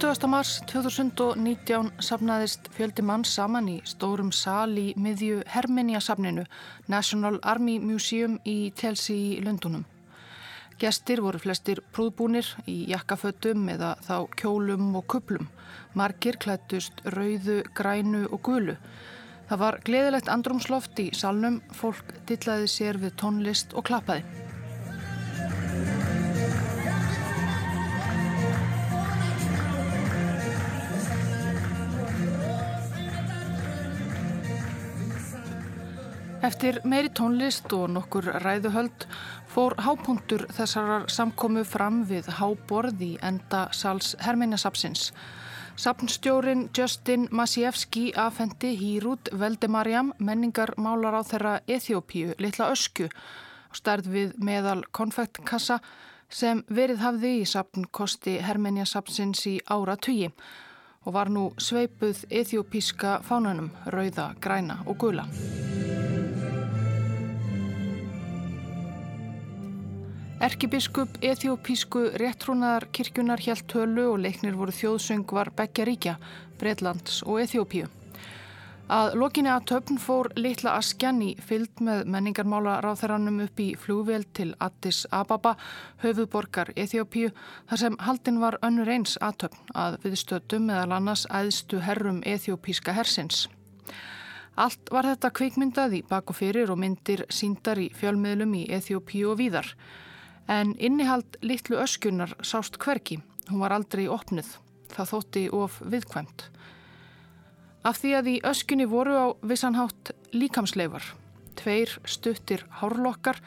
20. mars 2019 sapnaðist fjöldi mann saman í stórum sal í miðju Herminia sapninu National Army Museum í Chelsea í Lundunum. Gestir voru flestir prúðbúnir í jakkafötum eða þá kjólum og kuplum. Margir klættust rauðu, grænu og gulu. Það var gleðilegt andrumsloft í salnum, fólk dillaði sér við tónlist og klappaði. Eftir meiri tónlist og nokkur ræðuhöld fór hápunktur þessarar samkomu fram við háborð í enda sals Herminasapsins. Sapnstjórin Justin Masievski afhendi hýrút Veldemarjam menningar málar á þeirra Eþjópíu, litla ösku, stærð við meðal konfektkassa sem verið hafði í sapnkosti Herminasapsins í ára tugi og var nú sveipuð eþjópíska fánanum, rauða, græna og gula. Erkibiskup Eþjópísku réttrúnaðar kirkjunar hjælt tölu og leiknir voru þjóðsöngvar Beggja ríkja, Breitlands og Eþjópíu. Að lokinni að töfn fór litla askjan í fyllt með menningarmála ráþæranum upp í flúvél til Addis Ababa, höfuborgar Eþjópíu, þar sem haldin var önnur eins að við stötum meðal annars æðstu herrum Eþjópíska hersins. Allt var þetta kvikmyndað í bak og fyrir og myndir síndar í fjölmiðlum í Eþjópíu og víðar en innihald litlu öskunar sást hverki. Hún var aldrei opnið. Það þótti of viðkvæmt. Af því að í öskunni voru á vissanhátt líkamsleifar. Tveir stuttir hárlokkar,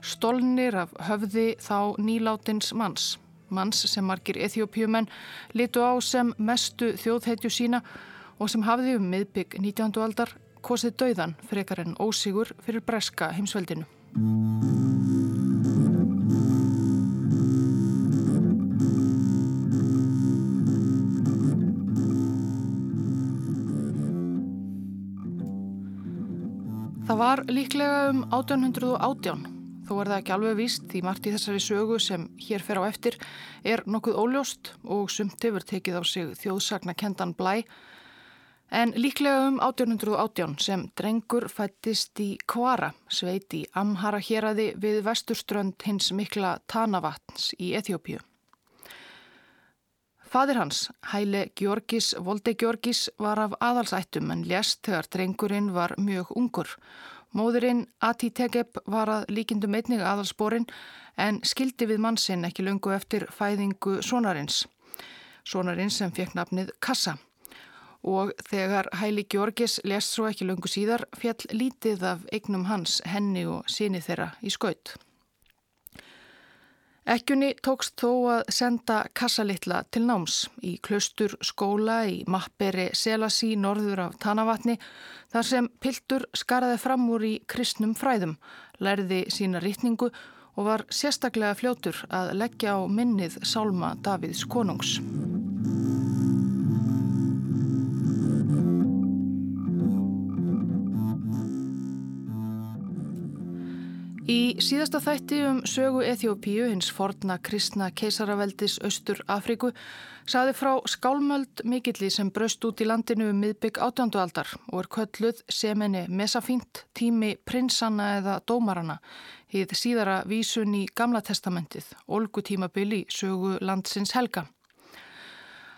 stolnir af höfði þá nýlátins manns. Manns sem margir ethiopjumenn litu á sem mestu þjóðhetju sína og sem hafði um miðbygg 19. aldar kosið dauðan frekar en ósigur fyrir breska heimsveldinu. Það var líklega um 1818, þó er það ekki alveg víst því margt í þessari sögu sem hér fer á eftir er nokkuð óljóst og sumt hefur tekið á sig þjóðsagna kendan blæ, en líklega um 1818 sem drengur fættist í Kvara, sveit í Amhara héradi við vesturströnd hins mikla Tanavatns í Eþjópiu. Fadir hans, Hæle Georgis Volde Georgis, var af aðalsættum en lést þegar drengurinn var mjög ungur. Móðurinn Ati Tegeb var að líkindum einnig aðalsporin en skildi við mannsinn ekki lungu eftir fæðingu sonarins. Sonarins sem fekk nafnið Kassa. Og þegar Hæli Georgis lést svo ekki lungu síðar fjall lítið af eignum hans, henni og síni þeirra í skaut. Ekkjunni tókst þó að senda kassalittla til náms í klaustur skóla í Mapperi Selasi norður af Tanavatni þar sem Piltur skaraði fram úr í kristnum fræðum, lærði sína rítningu og var sérstaklega fljótur að leggja á minnið Sálma Davids konungs. Í síðasta þætti um sögu Eþjópíu, hins forna kristna keisaraveldis Östur Afríku, saði frá skálmöld mikilli sem braust út í landinu um miðbygg átjándualdar og er kölluð semeni mesafínt tími prinsanna eða dómarana, hið síðara vísun í Gamla testamentið, olgutímabili sögu landsins helga.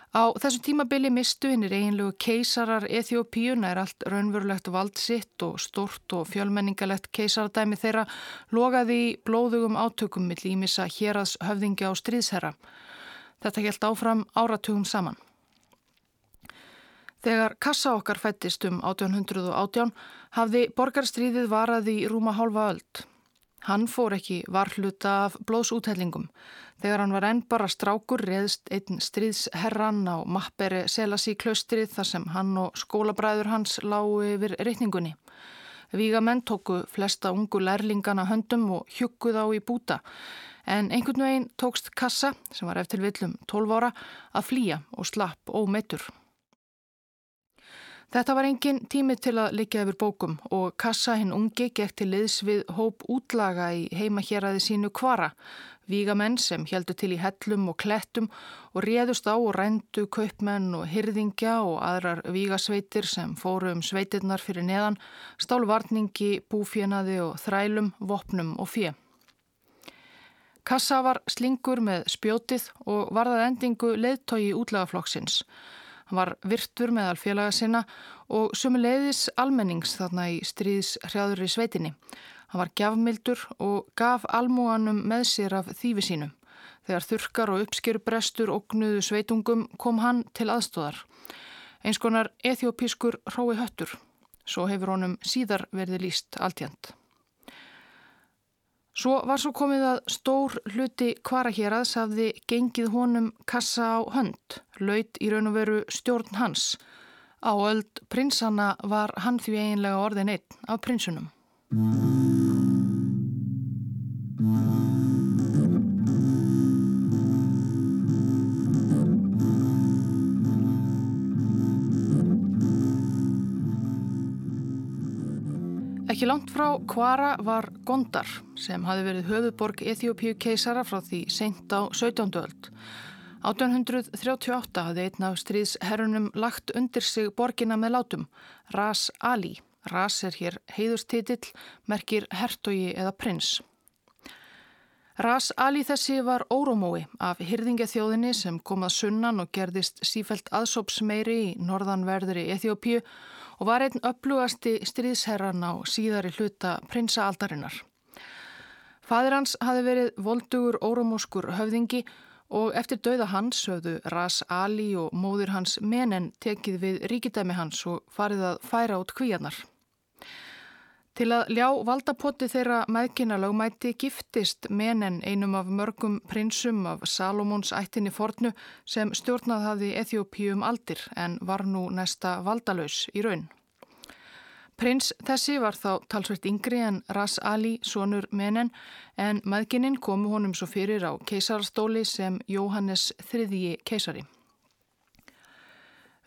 Á þessu tímabili mistu hinnir eiginlegu keisarar Eþjópíuna er allt raunverulegt vald sitt og stort og fjölmenningalegt keisaradæmi þeirra logaði í blóðugum átökum mill ímissa hérads höfðingja á stríðsherra. Þetta helt áfram áratugum saman. Þegar kassa okkar fættist um 1818 hafði borgarstríðið varaði í rúma hálfa öld. Hann fór ekki varhluta af blóðsúthellingum. Þegar hann var enn bara strákur reðst einn stríðsherran á mapperi Selasi klaustrið þar sem hann og skólabræður hans lágu yfir reytningunni. Vígamenn tóku flesta ungu lærlingana höndum og hjukkuð á í búta en einhvern veginn tókst Kassa, sem var eftir villum 12 ára, að flýja og slapp ómeitur. Þetta var engin tími til að liggja yfir bókum og Kassa hinn ungi gekk til liðs við hóp útlaga í heima hér aði sínu kvara Vígamenn sem heldu til í hellum og klettum og réðust á og rændu kaupmenn og hyrðingja og aðrar vígasveitir sem fóru um sveitirnar fyrir neðan, stálu varningi, búfjenaði og þrælum, vopnum og fjö. Kassa var slingur með spjótið og varðað endingu leðtogi útlægaflokksins. Hann var virtur meðal félaga sinna og sumuleiðis almennings þarna í stríðs hrjáður í sveitinni. Hann var gjafmildur og gaf almúanum með sér af þýfi sínum. Þegar þurkar og uppskjörbrestur ógnuðu sveitungum kom hann til aðstóðar. Eins konar ethiopískur hrói höttur. Svo hefur honum síðar verið líst alltjönd. Svo var svo komið að stór hluti kvara hér aðsafði gengið honum kassa á hönd, laut í raun og veru stjórn hans. Á öll prinsana var hann því eiginlega orðin einn af prinsunum. Ekki langt frá Kvara var Gondar sem hafi verið höfuborg Eþjópíu keisara frá því seint á 17. öld. 1838 hafði einn af stríðsherrunum lagt undir sig borgina með látum, Ras Ali. Ras er hér heiðustitill, merkir hertogi eða prins. Ras Ali þessi var órómói af hyrðingjathjóðinni sem kom að sunnan og gerðist sífælt aðsópsmeiri í norðanverðri Eþjópíu og var einn upplugasti stríðsherran á síðari hluta prinsaaldarinnar. Fadir hans hafi verið voldugur órómóskur höfðingi og eftir dauða hans höfðu Ras Ali og móður hans menen tekið við ríkidæmi hans og farið að færa út kvíarnar. Til að ljá valdapoti þeirra meðkynna lögmæti giftist menen einum af mörgum prinsum af Salomons ættinni fornu sem stjórnað hafði Eþjópíum aldir en var nú næsta valdalaus í raun. Prins þessi var þá talsveit yngri en Ras Ali, sonur menen, en maðgininn komu honum svo fyrir á keisarastóli sem Jóhannes þriðji keisari.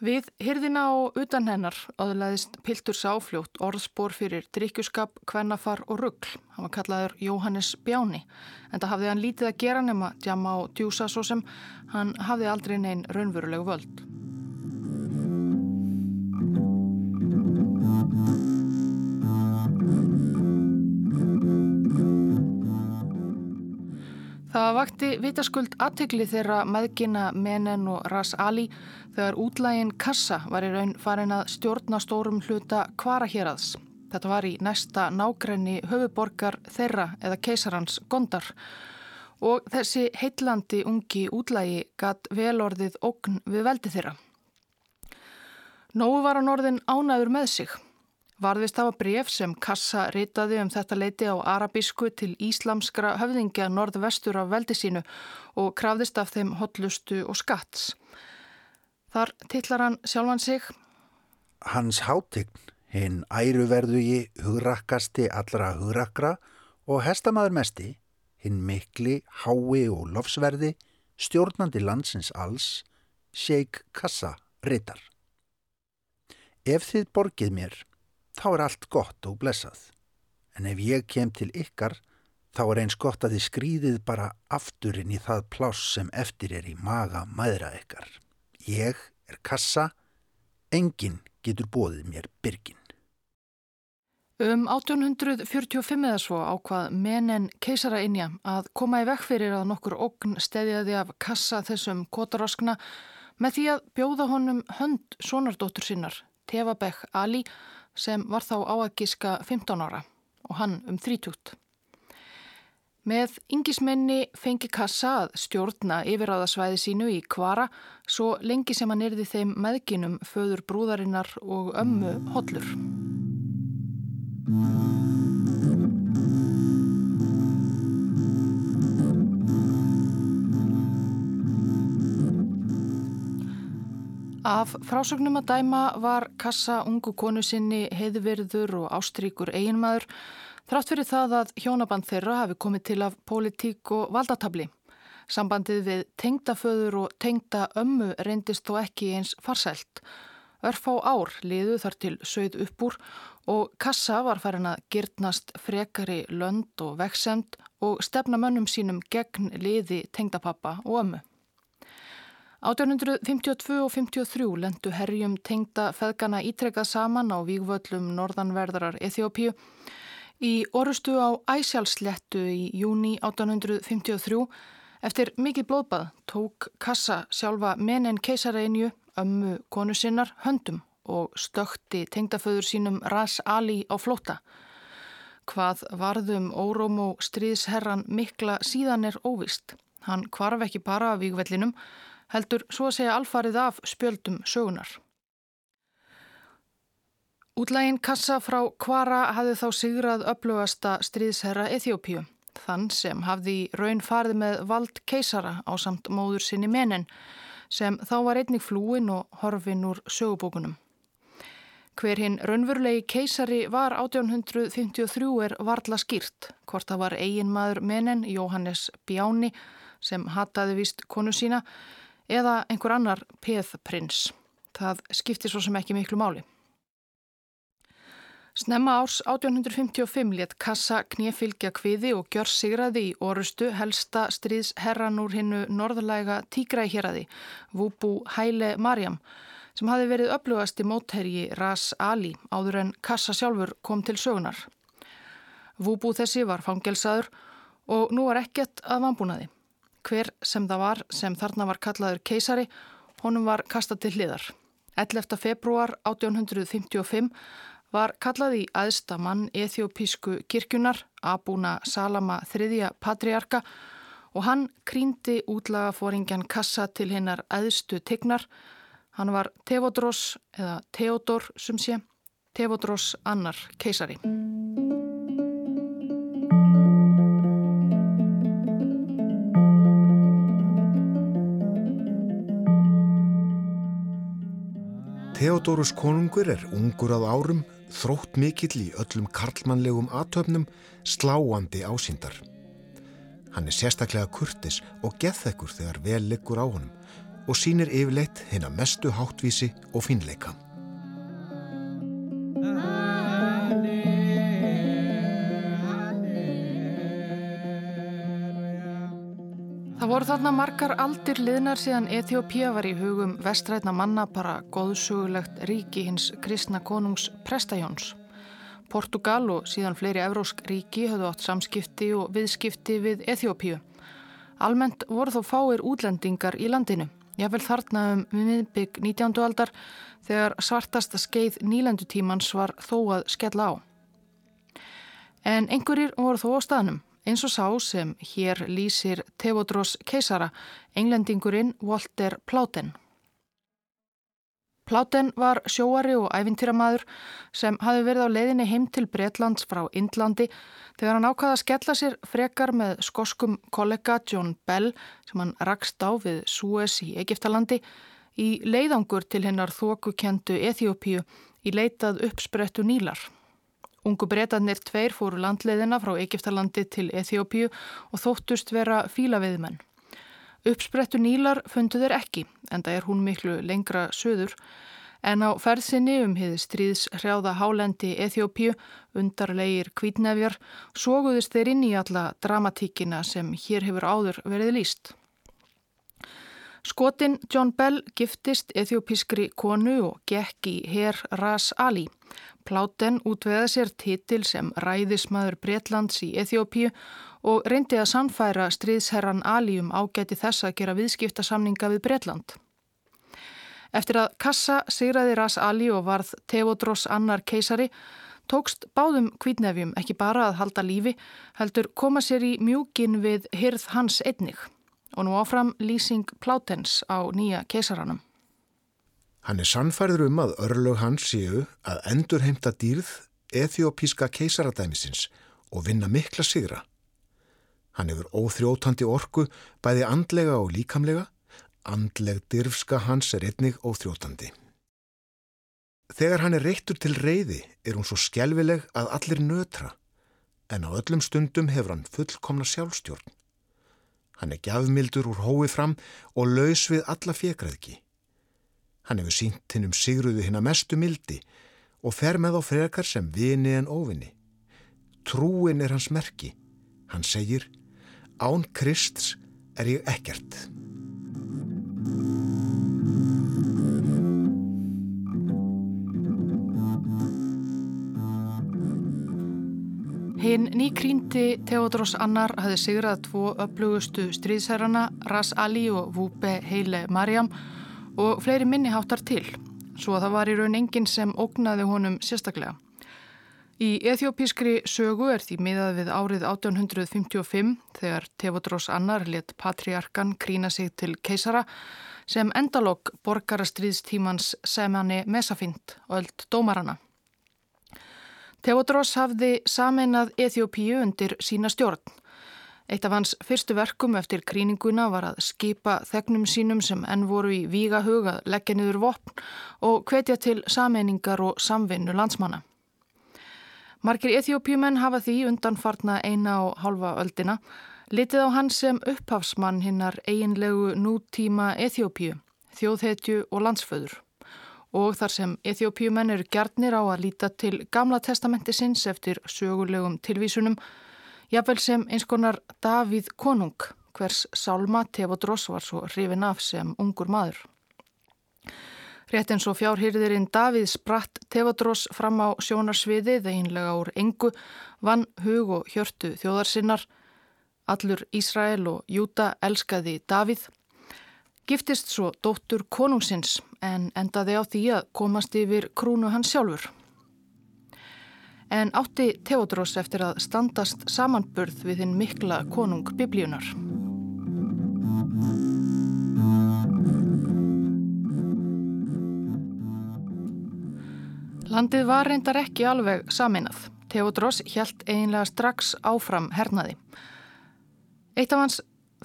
Við hyrðina og utan hennar aðlæðist Piltur Sáfljótt orðspor fyrir drikkjuskap, kvennafar og ruggl. Hann var kallaður Jóhannes Bjáni, en það hafði hann lítið að gera nema djama og djúsa svo sem hann hafði aldrei neinn raunverulegu völd. Það vakti vitaskuld aðtegli þeirra meðgina Menen og Ras Ali þegar útlægin Kassa var í raun farin að stjórna stórum hluta kvaraheraðs. Þetta var í næsta nágrenni höfuborgar þeirra eða keisarans Gondar og þessi heitlandi ungi útlægi gatt velorðið okn við veldi þeirra. Nóu var hann orðin ánaður með sig. Varðist hafa bref sem Kassa ritaði um þetta leiti á arabísku til íslamskra höfðingja norðvestur af veldi sínu og krafðist af þeim hotlustu og skatts. Þar tillar hann sjálfan sig. Hans hátign, hinn æruverðugi hugrakkasti allra hugrakra og hestamaður mesti, hinn mikli, hái og lofsverði, stjórnandi landsins alls, Sheikh Kassa ritar. Ef þið borgið mér, þá er allt gott og blessað. En ef ég kem til ykkar, þá er eins gott að þið skrýðið bara afturinn í það pláss sem eftir er í maga maðra ykkar. Ég er kassa, enginn getur bóðið mér byrgin. Um 1845 eða svo ákvað menen keisara innja að koma í vekk fyrir að nokkur okn stediði af kassa þessum kotaroskna með því að bjóða honum hönd sonardóttur sinnar, Tefabek Ali, sem var þá á að giska 15 ára og hann um 30. Með yngismenni fengi Kassa að stjórna yfiráðasvæði sínu í Kvara svo lengi sem hann erði þeim meðginum föður brúðarinnar og ömmu hollur. Af frásögnum að dæma var Kassa ungu konu sinni heiðverður og ástríkur eiginmaður þrátt fyrir það að hjónaband þeirra hafi komið til af pólitík og valdatabli. Sambandið við tengdaföður og tengda ömmu reyndist þó ekki eins farsælt. Örf á ár liðu þar til sögð upp úr og Kassa var farin að girtnast frekari lönd og veksemd og stefna mönnum sínum gegn liði tengdapappa og ömmu. 1852 og 53 lendu herjum tengda feðgana ítrekkað saman á vígvöllum norðanverðarar Eþjópíu. Í orustu á Æsjálslettu í júni 1853 eftir mikið blóðbað tók Kassa sjálfa menen keisareginju, ömmu konu sinnar, höndum og stökti tengdaföður sínum Ras Ali á flóta. Hvað varðum óróm og stríðsherran mikla síðan er óvist. Hann kvarf ekki bara af vígvellinum, heldur svo að segja alfarið af spjöldum sögunar. Útlægin kassa frá Kvara hafði þá sigrað upplögasta stríðsherra Eþjópíu, þann sem hafði raun farið með vald keisara á samt móður sinni menen, sem þá var einnig flúin og horfin úr sögubókunum. Hver hinn raunverulegi keisari var 1853 er varla skýrt, hvort það var eiginmaður menen Jóhannes Bjáni sem hataði vist konu sína eða einhver annar peðprins. Það skipti svo sem ekki miklu máli. Snemma árs 1855 let Kassa knjefylgja kviði og gjör sigraði í orustu helsta stríðsherran úr hinnu norðlæga tígræhjeraði, Vúbú Hæle Marjam, sem hafi verið öflugasti mótherji Ras Ali áður en Kassa sjálfur kom til sögunar. Vúbú þessi var fangelsaður og nú var ekkert að vanbúnaði. Hver sem það var sem þarna var kallaður keisari, honum var kastað til hliðar. 11. februar 1855 var kallað í aðsta mann ethiopísku kirkjunar, Abuna Salama III patriarka og hann krýndi útlagafóringjan Kassa til hinnar aðstu tegnar Hann var Tevodros eða Theodor sem sé, Tevodros annar keisari. Theodorus konungur er ungur að árum, þrótt mikill í öllum karlmannlegum atöfnum, sláandi ásýndar. Hann er sérstaklega kurtis og geðþekkur þegar vel liggur á honum og sínir yfirleitt hinn að mestu háttvísi og finleika. Voru þarna margar aldir liðnar síðan Eþjópía var í hugum vestrætna manna bara góðsugulegt ríki hins kristna konungs Prestajóns. Portugal og síðan fleiri evrósk ríki höfðu átt samskipti og viðskipti við Eþjópíu. Almennt voru þó fáir útlendingar í landinu. Jável þarna um miðbygg 19. aldar þegar svartasta skeið nýlendutímans var þó að skella á. En einhverjir voru þó á staðnum, eins og sá sem hér lýsir Tevodros keisara, englendingurinn Walter Pláten. Pláten var sjóari og æfintýramaður sem hafi verið á leiðinni heim til Breitlands frá Indlandi þegar hann ákvaða að skella sér frekar með skoskum kollega John Bell sem hann rakst á við Suez í Egiptalandi í leiðangur til hennar þókukendu Eþjópíu í leitað uppsprettu nýlar. Ungu breytanir tveir fóru landleiðina frá Egiptalandi til Eþjópíu og þóttust vera fílaviðmenn. Uppsprettu nýlar fundu þeir ekki, en það er hún miklu lengra söður, en á ferðsinni um hið stríðs hrjáða hálendi Eþjópíu, undarlegir kvítnefjar, sóguðist þeir inn í alla dramatíkina sem hér hefur áður verið líst. Skotin John Bell giftist eþjópískri konu og gekk í herr Ras Ali. Pláten útveða sér titil sem ræðismadur Breitlands í Eþjópíu og reyndi að sannfæra stríðsherran Alium ágæti þess að gera viðskiptasamninga við Breitland. Eftir að Kassa sigraði Ras Ali og varð Tevodros annar keisari, tókst báðum kvítnefjum ekki bara að halda lífi, heldur koma sér í mjúkin við hyrð hans einnig og nú áfram lýsing Plátens á nýja keisaranum. Hann er sannfærður um að örlög hans séu að endurheimta dýrð ethiopíska keisaradæmisins og vinna mikla sigra. Hann hefur óþrótandi orku, bæði andlega og líkamlega. Andleg dyrfska hans er einnig óþrótandi. Þegar hann er reyktur til reyði er hún svo skjálfileg að allir nötra, en á öllum stundum hefur hann fullkomna sjálfstjórn. Hann er gjafmildur úr hói fram og laus við alla fjekraðki. Hann hefur sínt hinn um sigruðu hinn að mestu mildi og fer með á frekar sem vini en óvini. Trúin er hans merki. Hann segir, án Krists er ég ekkert. Hinn nýkrýndi Theodros Annar hafði sigrað tvo öflugustu stríðsherrana Ras Ali og Vupe Heile Mariam og fleiri minniháttar til, svo það var í raun enginn sem ógnaði honum sérstaklega. Í ethiopískri sögu er því miðað við árið 1855 þegar Theodros Annar let patriarkan krína sig til keisara sem endalók borgarastriðstímans Semani Mesafind og öll dómarana. Theodros hafði sameinað Eþjópíu undir sína stjórn. Eitt af hans fyrstu verkum eftir kríninguna var að skipa þegnum sínum sem enn voru í vígahug að leggja niður vopn og hvetja til sameiningar og samvinnu landsmanna. Markir Eþjópíumenn hafa því undanfarna eina og halva öldina litið á hans sem upphafsmann hinnar eiginlegu nútíma Eþjópíu, þjóðhetju og landsföður og þar sem Eþjópíumenn eru gjarnir á að líta til gamla testamenti sinns eftir sögulegum tilvísunum, jafnvel sem eins konar Davíð Konung, hvers Salma Tevodros var svo hrifin af sem ungur maður. Rétt eins og fjárhyrðirinn Davíð spratt Tevodros fram á sjónarsviði þeginlega úr engu, vann hug og hjörtu þjóðarsinnar, allur Ísrael og Júta elskaði Davíð, giftist svo dóttur konungsins en endaði á því að komast yfir krúnu hans sjálfur. En átti Theodros eftir að standast samanburð við hinn mikla konung biblíunar. Landið var reyndar ekki alveg saminað. Theodros hjælt einlega strax áfram hernaði. Eitt af hans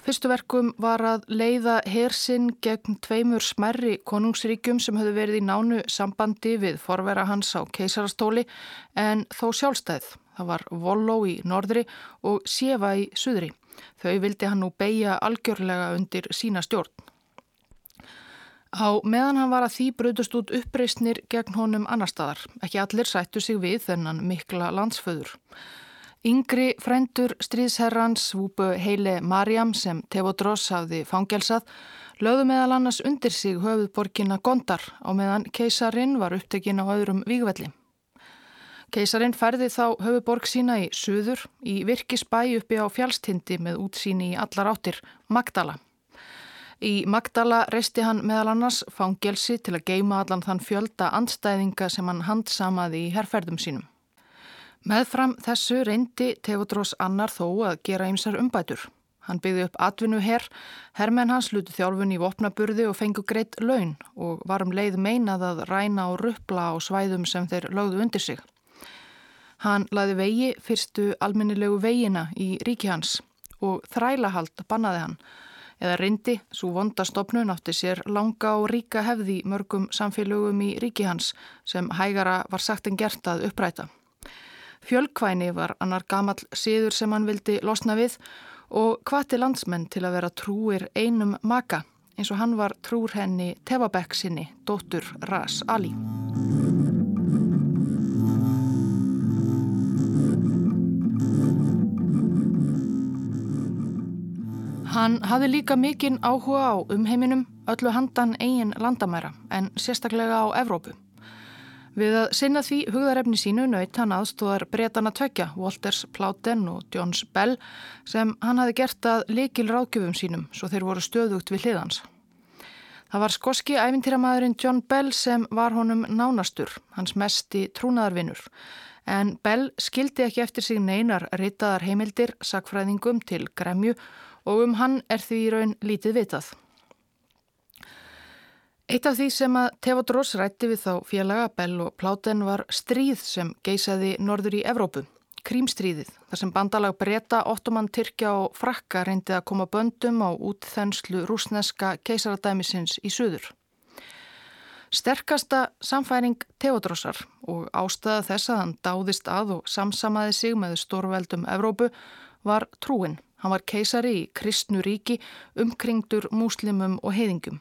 Fyrstu verkum var að leiða hersinn gegn tveimur smerri konungsríkjum sem höfðu verið í nánu sambandi við forvera hans á keisarastóli en þó sjálfstæð. Það var Volló í norðri og Sjefa í suðri. Þau vildi hann nú beigja algjörlega undir sína stjórn. Á meðan hann var að því bröðust út uppreysnir gegn honum annar staðar. Ekki allir sættu sig við þennan mikla landsföður. Yngri frændur stríðsherrans Vúbu Heile Marjam sem Tevodros hafði fangelsað lögðu meðal annars undir sig höfuðborginna Gondar á meðan keisarin var upptekinn á öðrum vígvelli. Keisarin færði þá höfuborg sína í suður í virkisbæ uppi á fjálstindi með útsýni í allar áttir, Magdala. Í Magdala reisti hann meðal annars fangelsi til að geima allan þann fjölda andstæðinga sem hann handsamaði í herrferðum sínum. Meðfram þessu reyndi Teodrós Annar þó að gera ymsar umbætur. Hann byggði upp atvinnu herr, herrmenn hans luti þjálfun í vopnaburði og fengu greitt laun og varum leið meinað að ræna og ruppla á svæðum sem þeir lögðu undir sig. Hann laði vegi fyrstu alminnilegu vegina í ríki hans og þrælahald bannaði hann eða reyndi svo vondastofnun átti sér langa og ríka hefði mörgum samfélögum í ríki hans sem hægara var sagt en gert að uppræta. Fjölkvæni var annar gamall síður sem hann vildi losna við og hvati landsmenn til að vera trúir einum maka eins og hann var trúr henni Tevabek sinni, dóttur Ras Ali. Hann hafði líka mikinn áhuga á umheiminum öllu handan eigin landamæra en sérstaklega á Evrópu. Við að sinna því hugðarefni sínu nöyt hann aðstóðar bretana tvekja, Walters Plauten og Johns Bell, sem hann hafi gert að likil ráðgjöfum sínum, svo þeir voru stöðugt við hliðans. Það var skoski æfintýramæðurinn John Bell sem var honum nánastur, hans mesti trúnaðarvinnur. En Bell skildi ekki eftir sig neinar ritaðar heimildir, sakfræðingum til gremju og um hann er því raun lítið vitað. Eitt af því sem að Tevodros rætti við þá félaga Bell og Pláten var stríð sem geysaði norður í Evrópu, krímstríðið, þar sem bandalag breyta, ottoman, tyrkja og frakka reyndi að koma böndum á útþenslu rúsneska keisaradæmisins í suður. Sterkasta samfæring Teodrosar og ástæða þess að hann dáðist að og samsamaði sig með stórveldum Evrópu var trúin. Hann var keisari í kristnu ríki umkringdur múslimum og heiðingum.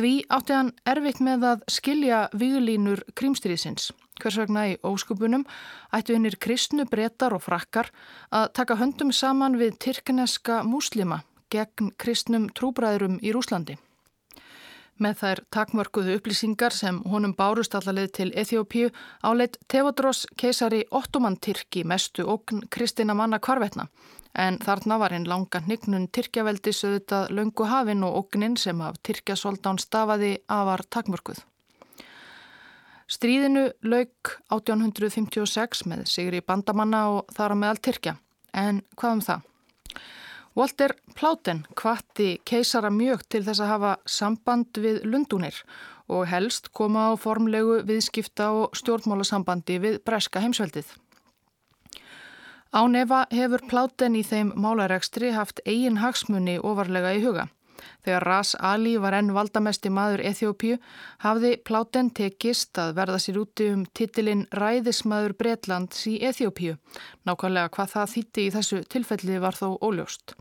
Því átti hann erfitt með að skilja viglínur krímstyrðisins. Hvers vegna í óskupunum ættu hinnir kristnu brettar og frakkar að taka höndum saman við tyrkneska múslima gegn kristnum trúbræðurum í Rúslandi. Með þær takmörkuðu upplýsingar sem honum bárust allarleið til Eþjópíu áleitt Tevodros keisari Ottoman Tyrki mestu okn Kristina manna kvarvetna en þarna var einn langa hnignun Tyrkjaveldi sögutað löngu hafin og oknin sem af Tyrkjasoldán stafaði afar takmörkuð. Stríðinu lauk 1856 með Sigri Bandamanna og þar á meðal Tyrkja. En hvað um það? Walter Pláten kvatti keisara mjög til þess að hafa samband við Lundunir og helst koma á formlegu viðskipta og stjórnmálasambandi við breska heimsveldið. Ánefa hefur Pláten í þeim málaregstri haft eigin hagsmunni ofarlega í huga. Þegar Ras Ali var enn valdamesti maður Eþjópíu hafði Pláten tekist að verða sér úti um titilinn Ræðismadur Bretlands í Eþjópíu. Nákvæmlega hvað það þýtti í þessu tilfelli var þó óljóst.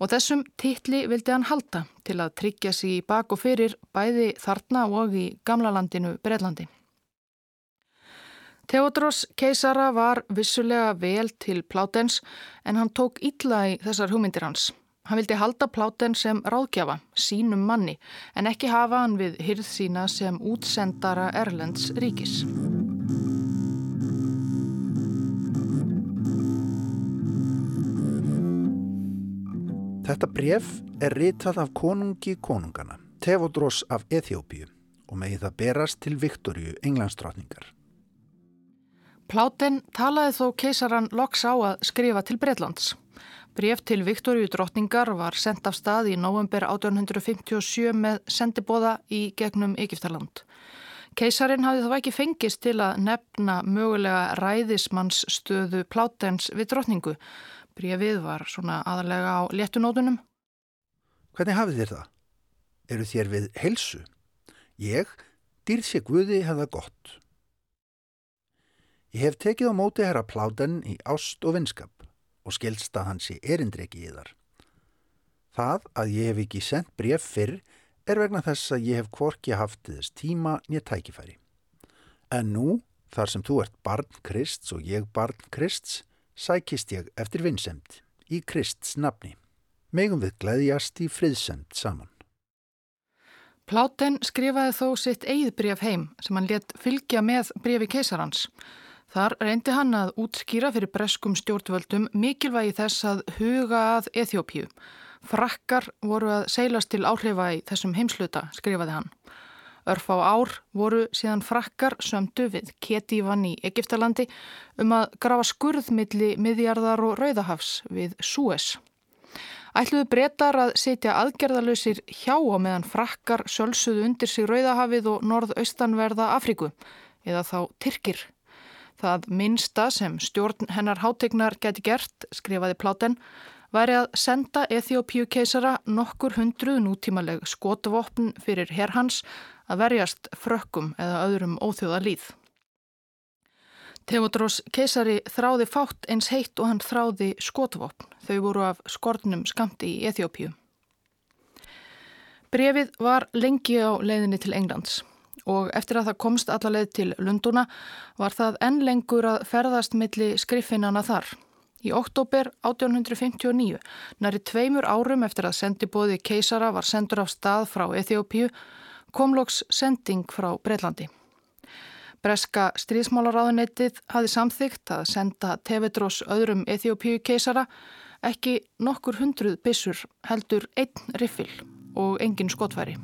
Og þessum titli vildi hann halda til að tryggja sér í bak og fyrir bæði þarna og í gamla landinu Bretlandi. Theodros keisara var vissulega vel til Plátens en hann tók ítla í þessar hugmyndir hans. Hann vildi halda pláten sem ráðgjafa, sínum manni, en ekki hafa hann við hyrð sína sem útsendara Erlends ríkis. Þetta bref er ritað af konungi konungana, Tevodros af Eþjópíu og megi það berast til Viktoríu, englandsdráttningar. Pláten talaði þó keisaran loks á að skrifa til Breitlands. Bref til Viktoríu drottningar var sendt af stað í november 1857 með sendibóða í gegnum Egiptaland. Keisarin hafði þá ekki fengist til að nefna mögulega ræðismannsstöðu plátens við drottningu. Brefið var svona aðalega á léttunótunum. Hvernig hafið þér það? Eru þér við helsu? Ég, dýrð sér Guði, hefða gott. Ég hef tekið á móti herra pláten í ást og vinskap og skilst að hans sé erindreki í þar. Það að ég hef ekki sendt bref fyrr er vegna þess að ég hef kvorki haft þess tíma nýja tækifæri. En nú, þar sem þú ert barn Krists og ég barn Krists, sækist ég eftir vinsemt í Krists nafni. Megum við gleðjast í friðsemt saman. Pláten skrifaði þó sitt eigið bref heim sem hann let fylgja með brefi keisarhans. Þar reyndi hann að útskýra fyrir breskum stjórnvöldum mikilvægi þess að huga að Eþjópíu. Frakkar voru að seilast til áhrifa í þessum heimsluta, skrifaði hann. Örf á ár voru síðan frakkar sömdu við Ketívan í Egiptalandi um að grafa skurðmilli miðjarðar og rauðahafs við Suez. Ætluðu breytar að setja aðgerðalösir hjá á meðan frakkar sölsuðu undir sig rauðahafið og norðaustanverða Afríku eða þá Tyrkir. Það minsta sem stjórn hennar hátegnar geti gert, skrifaði Pláten, væri að senda Eþjópíu keisara nokkur hundruð nútímaleg skotvopn fyrir herrhans að verjast frökkum eða öðrum óþjóða líð. Teodros keisari þráði fátt eins heitt og hann þráði skotvopn. Þau voru af skortnum skamti í Eþjópíu. Brefið var lengi á leiðinni til Englands og eftir að það komst allarleið til Lunduna var það enn lengur að ferðast milli skriffinana þar. Í oktober 1859, næri tveimur árum eftir að sendibóði keisara var sendur af stað frá Eþjópíu, kom loks sending frá Breitlandi. Breska stríðsmálaráðunettið hafi samþygt að senda Tevedros öðrum Eþjópíu keisara ekki nokkur hundruð bissur heldur einn riffil og engin skotfæri.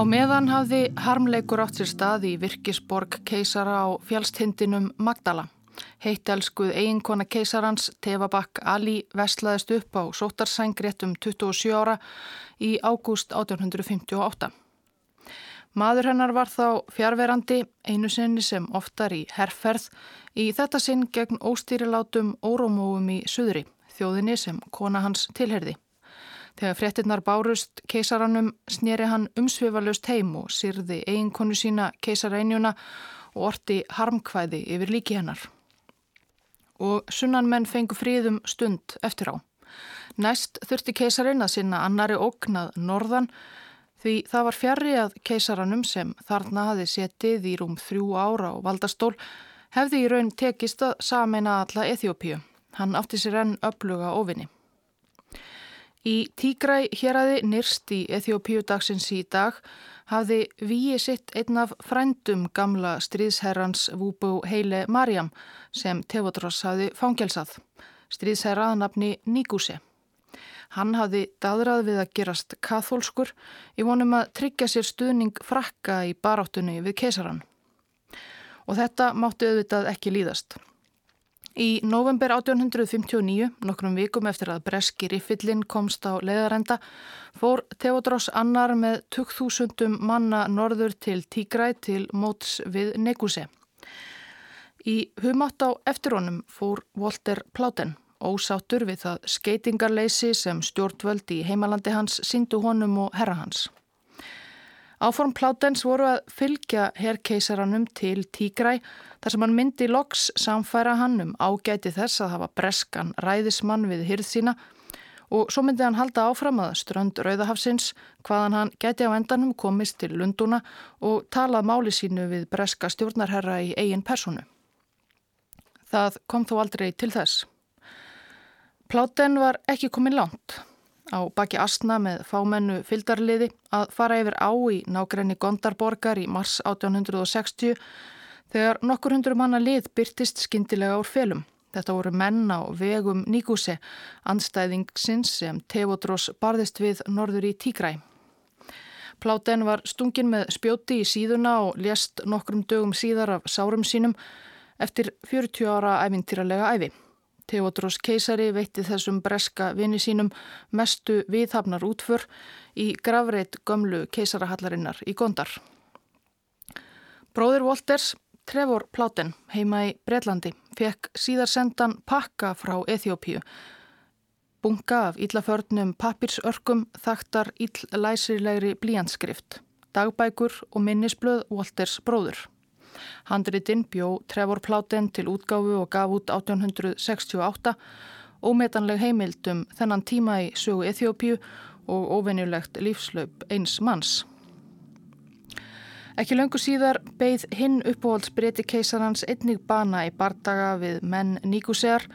Á meðan hafði harmleikur átt sér stað í virkisborg keisara á fjálstindinum Magdala. Heittelskuð eiginkona keisarans Tefabak Ali vestlaðist upp á sótarsængréttum 27 ára í ágúst 1858. Maður hennar var þá fjárverandi einu sinni sem oftar í herrferð í þetta sinn gegn óstýrilátum órómóum í Suðri, þjóðinni sem kona hans tilherði. Þegar fréttinnar bárust keisaranum snýri hann umsvifalust heim og syrði eiginkonu sína keisarænjuna og orti harmkvæði yfir líki hennar. og sunnanmenn fengu fríðum stund eftir á. Næst þurfti keisarin að sinna annari ógnað norðan því það var fjarrri að keisaranum sem þarna hafi setið í rúm þrjú ára og valdastól hefði í raun tekist að sameina alla Eþjópíu. Hann átti sér enn öfluga ofinni. Í Tígræ héræði nýrst í Eþjópíu dagsins í dag hafði víi sitt einn af frændum gamla stríðsherrans Vúbú Heile Marjam sem Tevodros hafði fangelsað. Stríðsherraða nafni Nígúsi. Hann hafði dadrað við að gerast kathólskur í vonum að tryggja sér stuðning frakka í baráttunni við keisaran. Og þetta máttu auðvitað ekki líðast. Í november 1859, nokkrum vikum eftir að breski riffillin komst á leiðarenda, fór Theodros annar með 2000 manna norður til Tigræ til móts við Neguse. Í humátt á eftirónum fór Volter Pláten ósáttur við það skeitingarleysi sem stjórnvöld í heimalandi hans síndu honum og herra hans. Áform Plátens voru að fylgja herrkeisaranum til Tígræ þar sem hann myndi loks samfæra hann um ágæti þess að hafa breskan ræðismann við hyrð sína og svo myndi hann halda áfram að strönd Rauðahafsins hvaðan hann gæti á endanum komist til Lunduna og talað máli sínu við breska stjórnarherra í eigin personu. Það kom þó aldrei til þess. Pláten var ekki komin langt á baki asna með fámennu fyldarliði að fara yfir á í nákrenni Gondarborgar í mars 1860 þegar nokkur hundur manna lið byrtist skindilega úr felum. Þetta voru menn á vegum Níkúse, anstæðingsins sem Tevodros barðist við norður í Tígræ. Pláten var stungin með spjóti í síðuna og lést nokkrum dögum síðar af sárum sínum eftir 40 ára æfintýralega æfi. Theodros keisari veitti þessum breska vini sínum mestu viðhafnar útför í gravreit gömlu keisarahallarinnar í Gondar. Bróður Wolters, Trevor Pláten, heima í Breitlandi, fekk síðar sendan pakka frá Eþjópíu. Bunga af íllaförnum pappirsörkum þaktar íllæsirlegri blíjanskrift, dagbækur og minnisblöð Wolters bróður. Handritinn bjó Trevor Pláten til útgáfu og gaf út 1868 ómetanleg heimildum þennan tíma í sögu Eþjópiu og óvenjulegt lífslaup eins manns. Ekki löngu síðar beigð hinn uppáhaldsbreyti keisarans einnig bana í bardaga við menn Níkusegar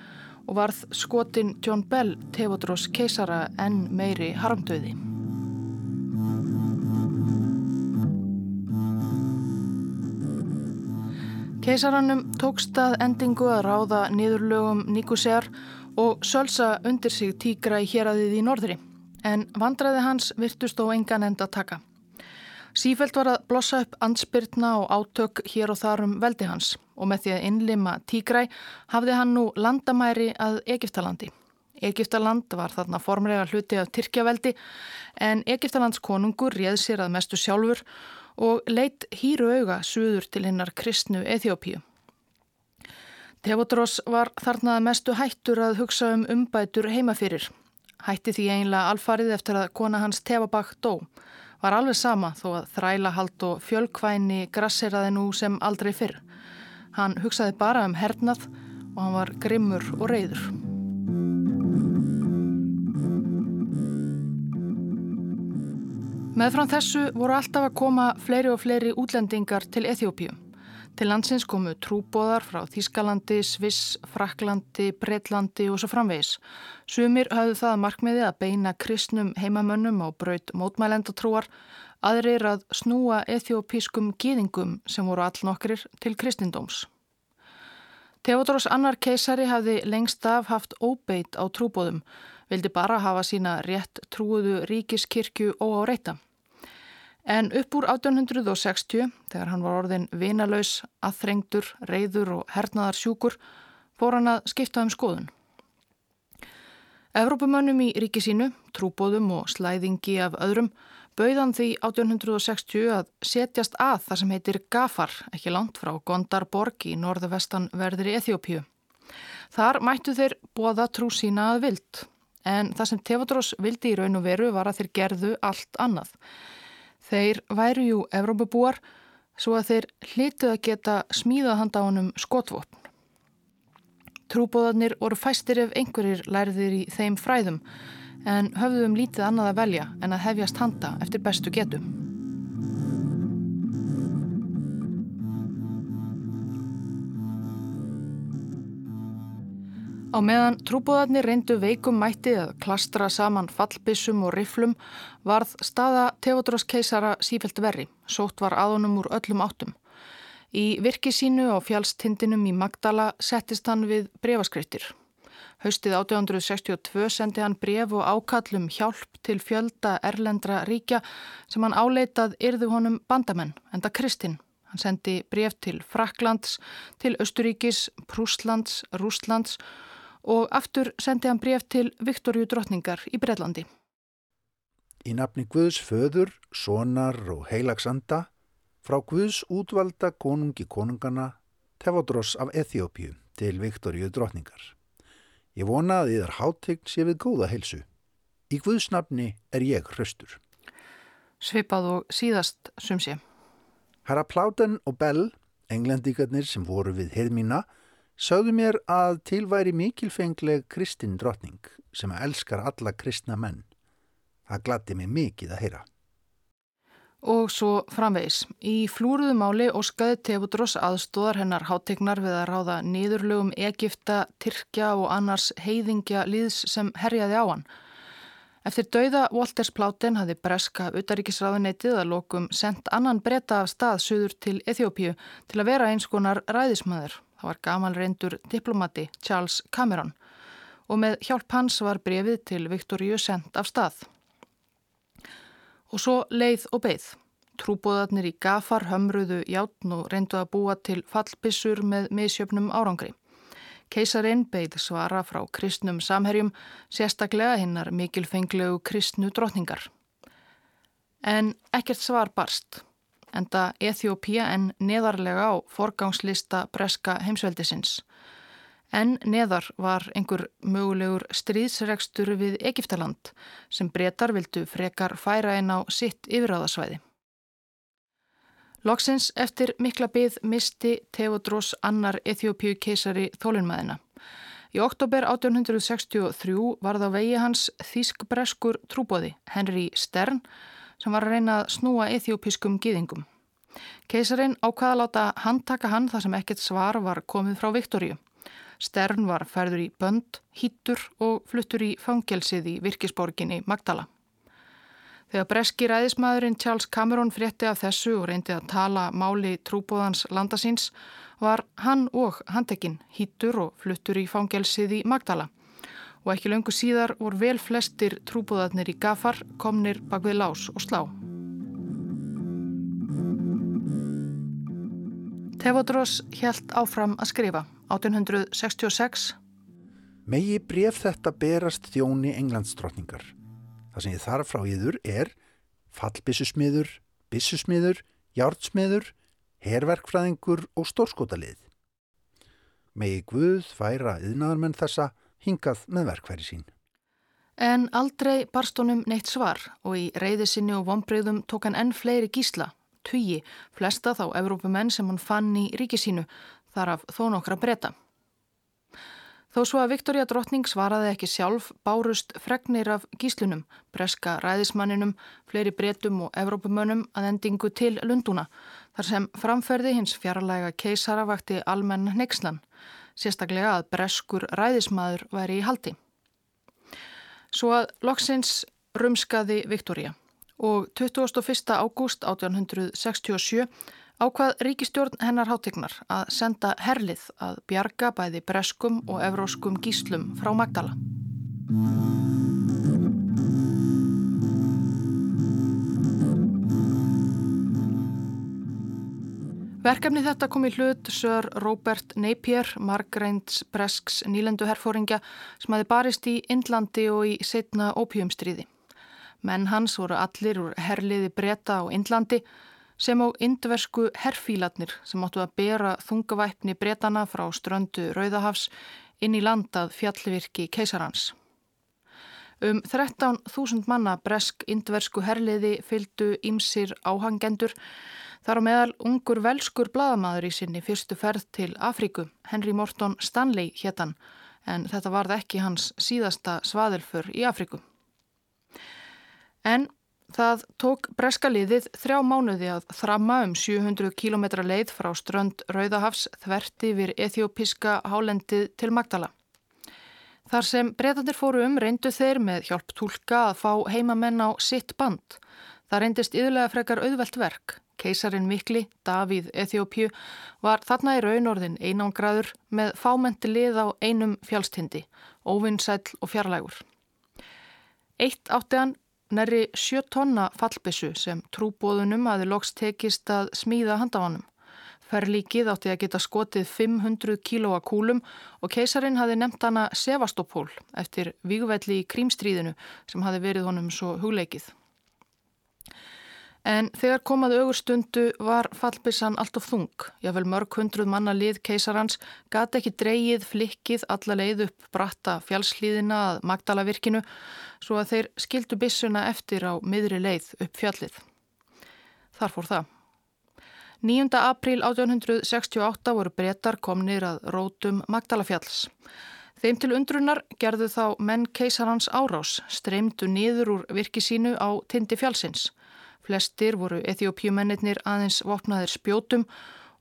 og varð skotin John Bell Tevodros keisara enn meiri harmdöði. Keisarannum tókst að endingu að ráða niðurlögum Níkusér og sölsa undir sig tígra í héræðið í norðri, en vandraði hans virtust þó engan enda taka. Sífælt var að blossa upp ansbyrtna og átök hér og þar um veldi hans og með því að innlima tígræ hafði hann nú landamæri að Egiptalandi. Egiptaland var þarna formlega hluti af Tyrkjaveldi en Egiptalands konungur réð sér að mestu sjálfur og leitt hýru auga suður til hinnar kristnu Eþjópíu. Tevodros var þarnað mestu hættur að hugsa um umbætur heimafyrir. Hætti því einlega alfarið eftir að kona hans Tevabak dó. Var alveg sama þó að þrælahald og fjölkvæni grasseraði nú sem aldrei fyrr. Hann hugsaði bara um hernað og hann var grimmur og reyður. Meðfram þessu voru alltaf að koma fleiri og fleiri útlendingar til Eþjópíu. Til landsins komu trúbóðar frá Þískalandi, Sviss, Fraklandi, Breitlandi og svo framvegis. Sumir hafðu það markmiði að beina kristnum heimamönnum á braut mótmælendatrúar, aðrir að snúa eþjópískum gýðingum sem voru all nokkrir til kristindóms. Teodros annar keisari hafði lengst af haft óbeit á trúbóðum, vildi bara hafa sína rétt trúuðu ríkiskirkju og á reyta. En upp úr 1860, þegar hann var orðin vinalaus, aðþrengdur, reyður og hernaðar sjúkur, fór hann að skipta um skoðun. Evrópumönnum í ríki sínu, trúbóðum og slæðingi af öðrum, bauðan því 1860 að setjast að það sem heitir Gafar, ekki langt frá Gondarborg í norðvestan verðri Eþjópíu. Þar mættu þeir bóða trú sína að vild, en það sem Tefadrós vildi í raun og veru var að þeir gerðu allt annað. Þeir væru jú Evrópabúar svo að þeir hlituð að geta smíðað handa honum skotvopn. Trúbóðarnir voru fæstir ef einhverjir lærðir í þeim fræðum en höfðum um lítið annað að velja en að hefjast handa eftir bestu getu. Á meðan trúbóðarnir reyndu veikum mætti að klastra saman fallbissum og riflum varð staða Teodros keisara sífelt verri, sótt var aðunum úr öllum áttum. Í virki sínu á fjálstindinum í Magdala settist hann við brefaskriftir. Haustið 1862 sendi hann bref og ákallum hjálp til fjölda erlendra ríkja sem hann áleitað yrðu honum bandamenn, enda Kristinn. Hann sendi bref til Fraklands, til Östuríkis, Prúslands, Rúslands og aftur sendi hann bref til Viktorju drotningar í Breitlandi. Í nafni Guðs föður, sonar og heilagsanda frá Guðs útvalda konungi konungana Tefodros af Eþjópiu til Viktoríu drotningar. Ég vona að þið er háttegn sé við góða heilsu. Í Guðsnafni er ég hraustur. Svipað og síðast sum sé. Herra Pláten og Bell, englendíkarnir sem voru við heimína, sögðu mér að tilværi mikilfengleg kristin drotning sem elskar alla kristna menn. Það glatti mig mikið að heyra. Og svo framvegis. Í flúruðumáli óskaði Tefudros aðstóðar hennar háttegnar við að ráða niðurlögum Egipta, Tyrkja og annars heiðingja líðs sem herjaði á hann. Eftir dauða Walters Pláten hafði breska utaríkisráðuneytið að lokum sendt annan breyta af stað söður til Eþjópíu til að vera eins konar ræðismæður. Það var gamal reyndur diplomati Charles Cameron og með hjálp hans var brefið til Viktoríu sendt af stað. Og svo leið og beigð. Trúbóðarnir í gafar hömruðu játn og reyndu að búa til fallbissur með misjöfnum árangri. Keisarinn beigð svara frá kristnum samherjum, sérstaklega hinnar mikilfenglegu kristnu drotningar. En ekkert svar barst, enda Eþjópia en neðarlega á forgangslista breska heimsveldisins. En neðar var einhver mögulegur stríðsregstur við Egiptaland sem breytar vildu frekar færa einn á sitt yfiráðasvæði. Loksins eftir mikla byggð misti Teodros annar Eþjópíu keisari þólinnmaðina. Í oktober 1863 var það vegi hans þýsk-breskur trúbóði Henry Stern sem var að reyna að snúa eþjópiskum gýðingum. Keisarin ákvaða láta handtaka hann þar sem ekkert svar var komið frá Viktoríu. Stern var færður í bönd, hýttur og fluttur í fangelsið í virkisborginni Magdala. Þegar breski ræðismæðurinn Charles Cameron frétti af þessu og reyndi að tala máli trúbóðans landasins var hann og handekinn hýttur og fluttur í fangelsið í Magdala og ekki löngu síðar voru vel flestir trúbóðarnir í gafar komnir bak við lás og slá. Tevodros helt áfram að skrifa 1866. Megi bref þetta berast þjóni englandsdrottningar. Það sem ég þarf frá yður er fallbissusmiður, bissusmiður, jártsmiður, herverkfræðingur og stórskotalið. Megi Guð færa yðnaðarmenn þessa hingað með verkfæri sín. En aldrei barst honum neitt svar og í reyðisinni og vonbreyðum tók hann enn fleiri gísla, tugi, flesta þá Evrópumenn sem hann fann í ríkisínu, þar af þó nokkra breyta. Þó svo að Viktoria drottning svaraði ekki sjálf bárust fregnir af gíslunum, breska ræðismanninum, fleiri breytum og Evrópumönnum að endingu til Lunduna, þar sem framferði hins fjarlæga keisara vakti almenn neykslan, sérstaklega að breskur ræðismadur væri í haldi. Svo að loksins rumskaði Viktoria og 21. ágúst 1867 ákvað ríkistjórn hennar hátegnar að senda herlið að bjarga bæði breskum og evróskum gíslum frá Magdala. Verkefni þetta kom í hlut Sör Robert Napier, Margreinds Bresks nýlendu herfóringja sem hafi barist í Indlandi og í setna ópjumstriði. Menn hans voru allir úr herliði breyta á Indlandi sem á indversku herfílatnir sem áttu að bera þungavæpni bretana frá ströndu Rauðahafs inn í landað fjallvirki keisarans. Um 13.000 manna bresk indversku herliði fylgdu ímsir áhangendur Þar á meðal ungur velskur bladamadur í sinni fyrstu ferð til Afríku, Henry Morton Stanley héttan, en þetta varð ekki hans síðasta svaðilfur í Afríku. En það tók breska liðið þrjá mánuði að þramma um 700 km leið frá strönd Rauðahafs þverti vir ethiopíska hálendið til Magdala. Þar sem breytandir fóru um reyndu þeir með hjálp tólka að fá heimamenn á sitt band. Það reyndist yðurlega frekar auðvelt verk. Keisarin Mikli, Davíð Eþjópju, var þarna í raunorðin einangraður með fámenti lið á einum fjálstindi, óvinnsæl og fjarlægur. Eitt átti hann næri sjö tonna fallbissu sem trúbóðunum aði loks tekist að smíða handafannum. Ferlíkið átti að geta skotið 500 kílóa kúlum og keisarin hafi nefnt hana Sevastopol eftir vígvelli í krímstríðinu sem hafi verið honum svo hugleikið. En þegar komaðu augustundu var fallbissan allt of þung. Jável mörg hundruð manna lið keisarans gati ekki dreyið flikkið alla leið upp bratta fjallslíðina að Magdalavirkinu svo að þeir skildu bissuna eftir á miðri leið upp fjallið. Þar fór það. 9. apríl 1868 voru brettar komnir að rótum Magdalafjalls. Þeim til undrunar gerðu þá menn keisarans árás, streymdu niður úr virki sínu á tindi fjallsins. Flestir voru ethiopjumennir aðeins vopnaðir spjótum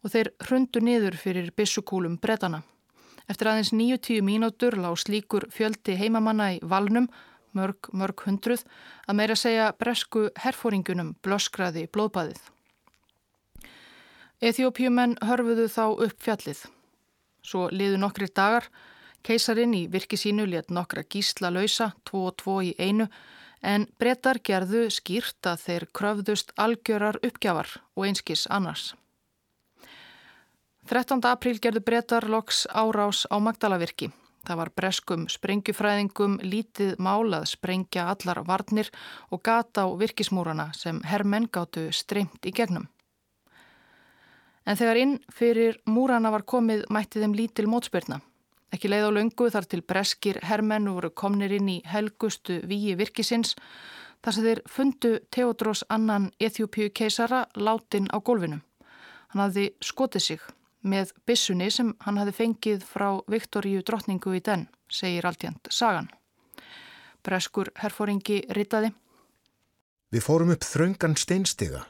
og þeir hrundu niður fyrir bissukúlum brettana. Eftir aðeins 9-10 mínútur lág slíkur fjöldi heimamanna í valnum, mörg, mörg hundruð, að meira segja bresku herfóringunum blöskraði blóðbæðið. Eþjópjumenn hörfuðu þá upp fjallið. Svo liðu nokkri dagar, keisarin í virki sínu let nokkra gísla lausa, tvo og tvo í einu, en brettar gerðu skýrt að þeir kröfðust algjörar uppgjafar og einskis annars. 13. apríl gerðu brettar loks árás á Magdalavirki. Það var breskum sprengjufræðingum lítið málað sprengja allar varnir og gata á virkismúrana sem herrmenn gáttu streymt í gegnum. En þegar inn fyrir múrana var komið mætti þeim lítil mótspyrna. Ekki leið á löngu þar til breskir hermennu voru komnir inn í helgustu víi virkisins þar sem þeir fundu Theodros annan Eþjópiu keisara látin á gólfinu. Hann hafði skotið sig með bissunni sem hann hafði fengið frá Viktoríu drottningu í den, segir alltjönd sagan. Breskur herfóringi ritaði. Við fórum upp þraungan steinstiga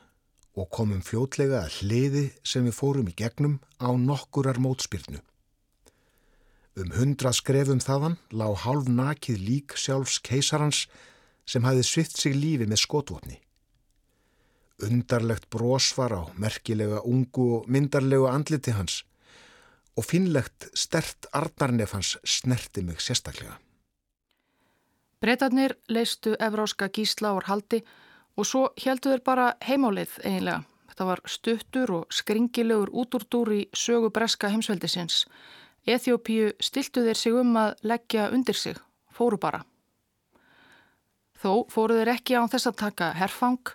og komum fljótlega að hliði sem við fórum í gegnum á nokkurar mótspyrnu. Um hundra skrefum þaðan lág hálf nakið lík sjálfs keisarans sem hafi svitt sig lífi með skotvotni. Undarlegt brósvar á merkilega ungu og myndarlegu andliti hans og finnlegt stert ardarnef hans snerti mig sérstaklega. Breytarnir leistu evráska gísla úr haldi Og svo heldu þeir bara heimálið eiginlega. Þetta var stuttur og skringilegur útúrdúr í sögu breska heimsveldisins. Eþjópíu stiltu þeir sig um að leggja undir sig, fóru bara. Þó fóru þeir ekki á þess að taka herfang,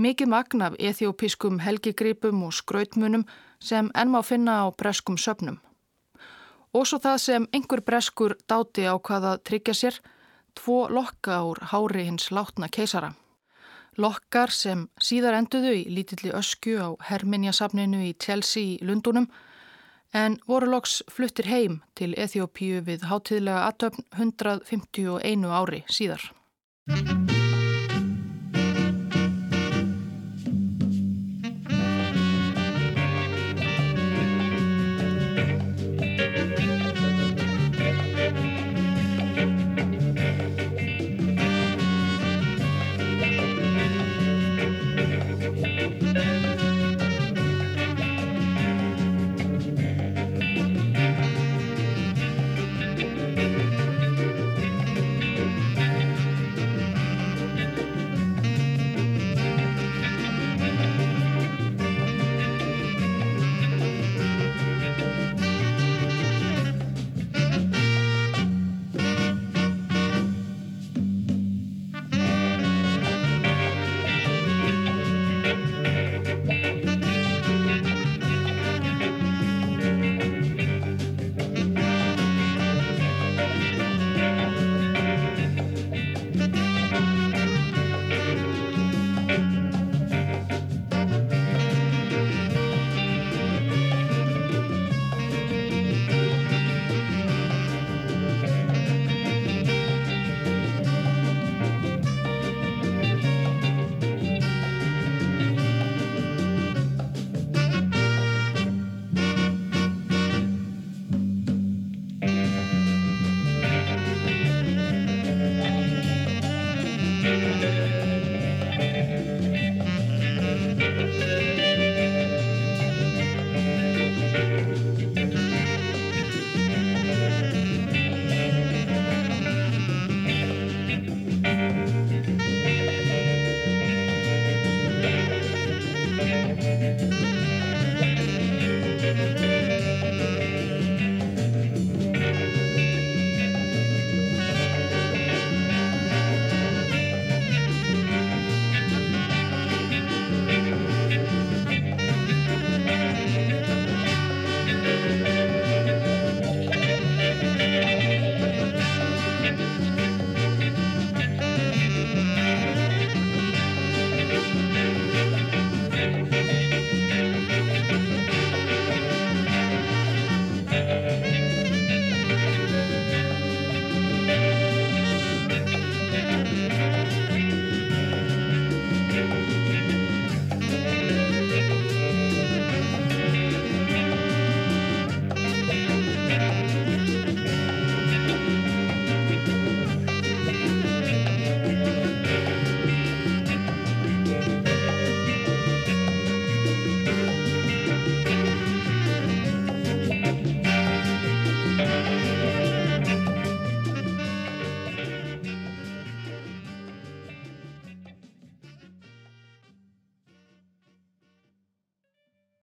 mikið magn af eþjópískum helgigripum og skrautmunum sem ennmá finna á breskum söpnum. Og svo það sem einhver breskur dáti á hvaða tryggja sér, tvo lokka úr hári hins látna keisara. Lokkar sem síðar enduðu í lítilli ösku á Herminjasafninu í Chelsea í Lundunum en voru loks fluttir heim til Eþjópíu við hátíðlega aðtöfn 151 ári síðar.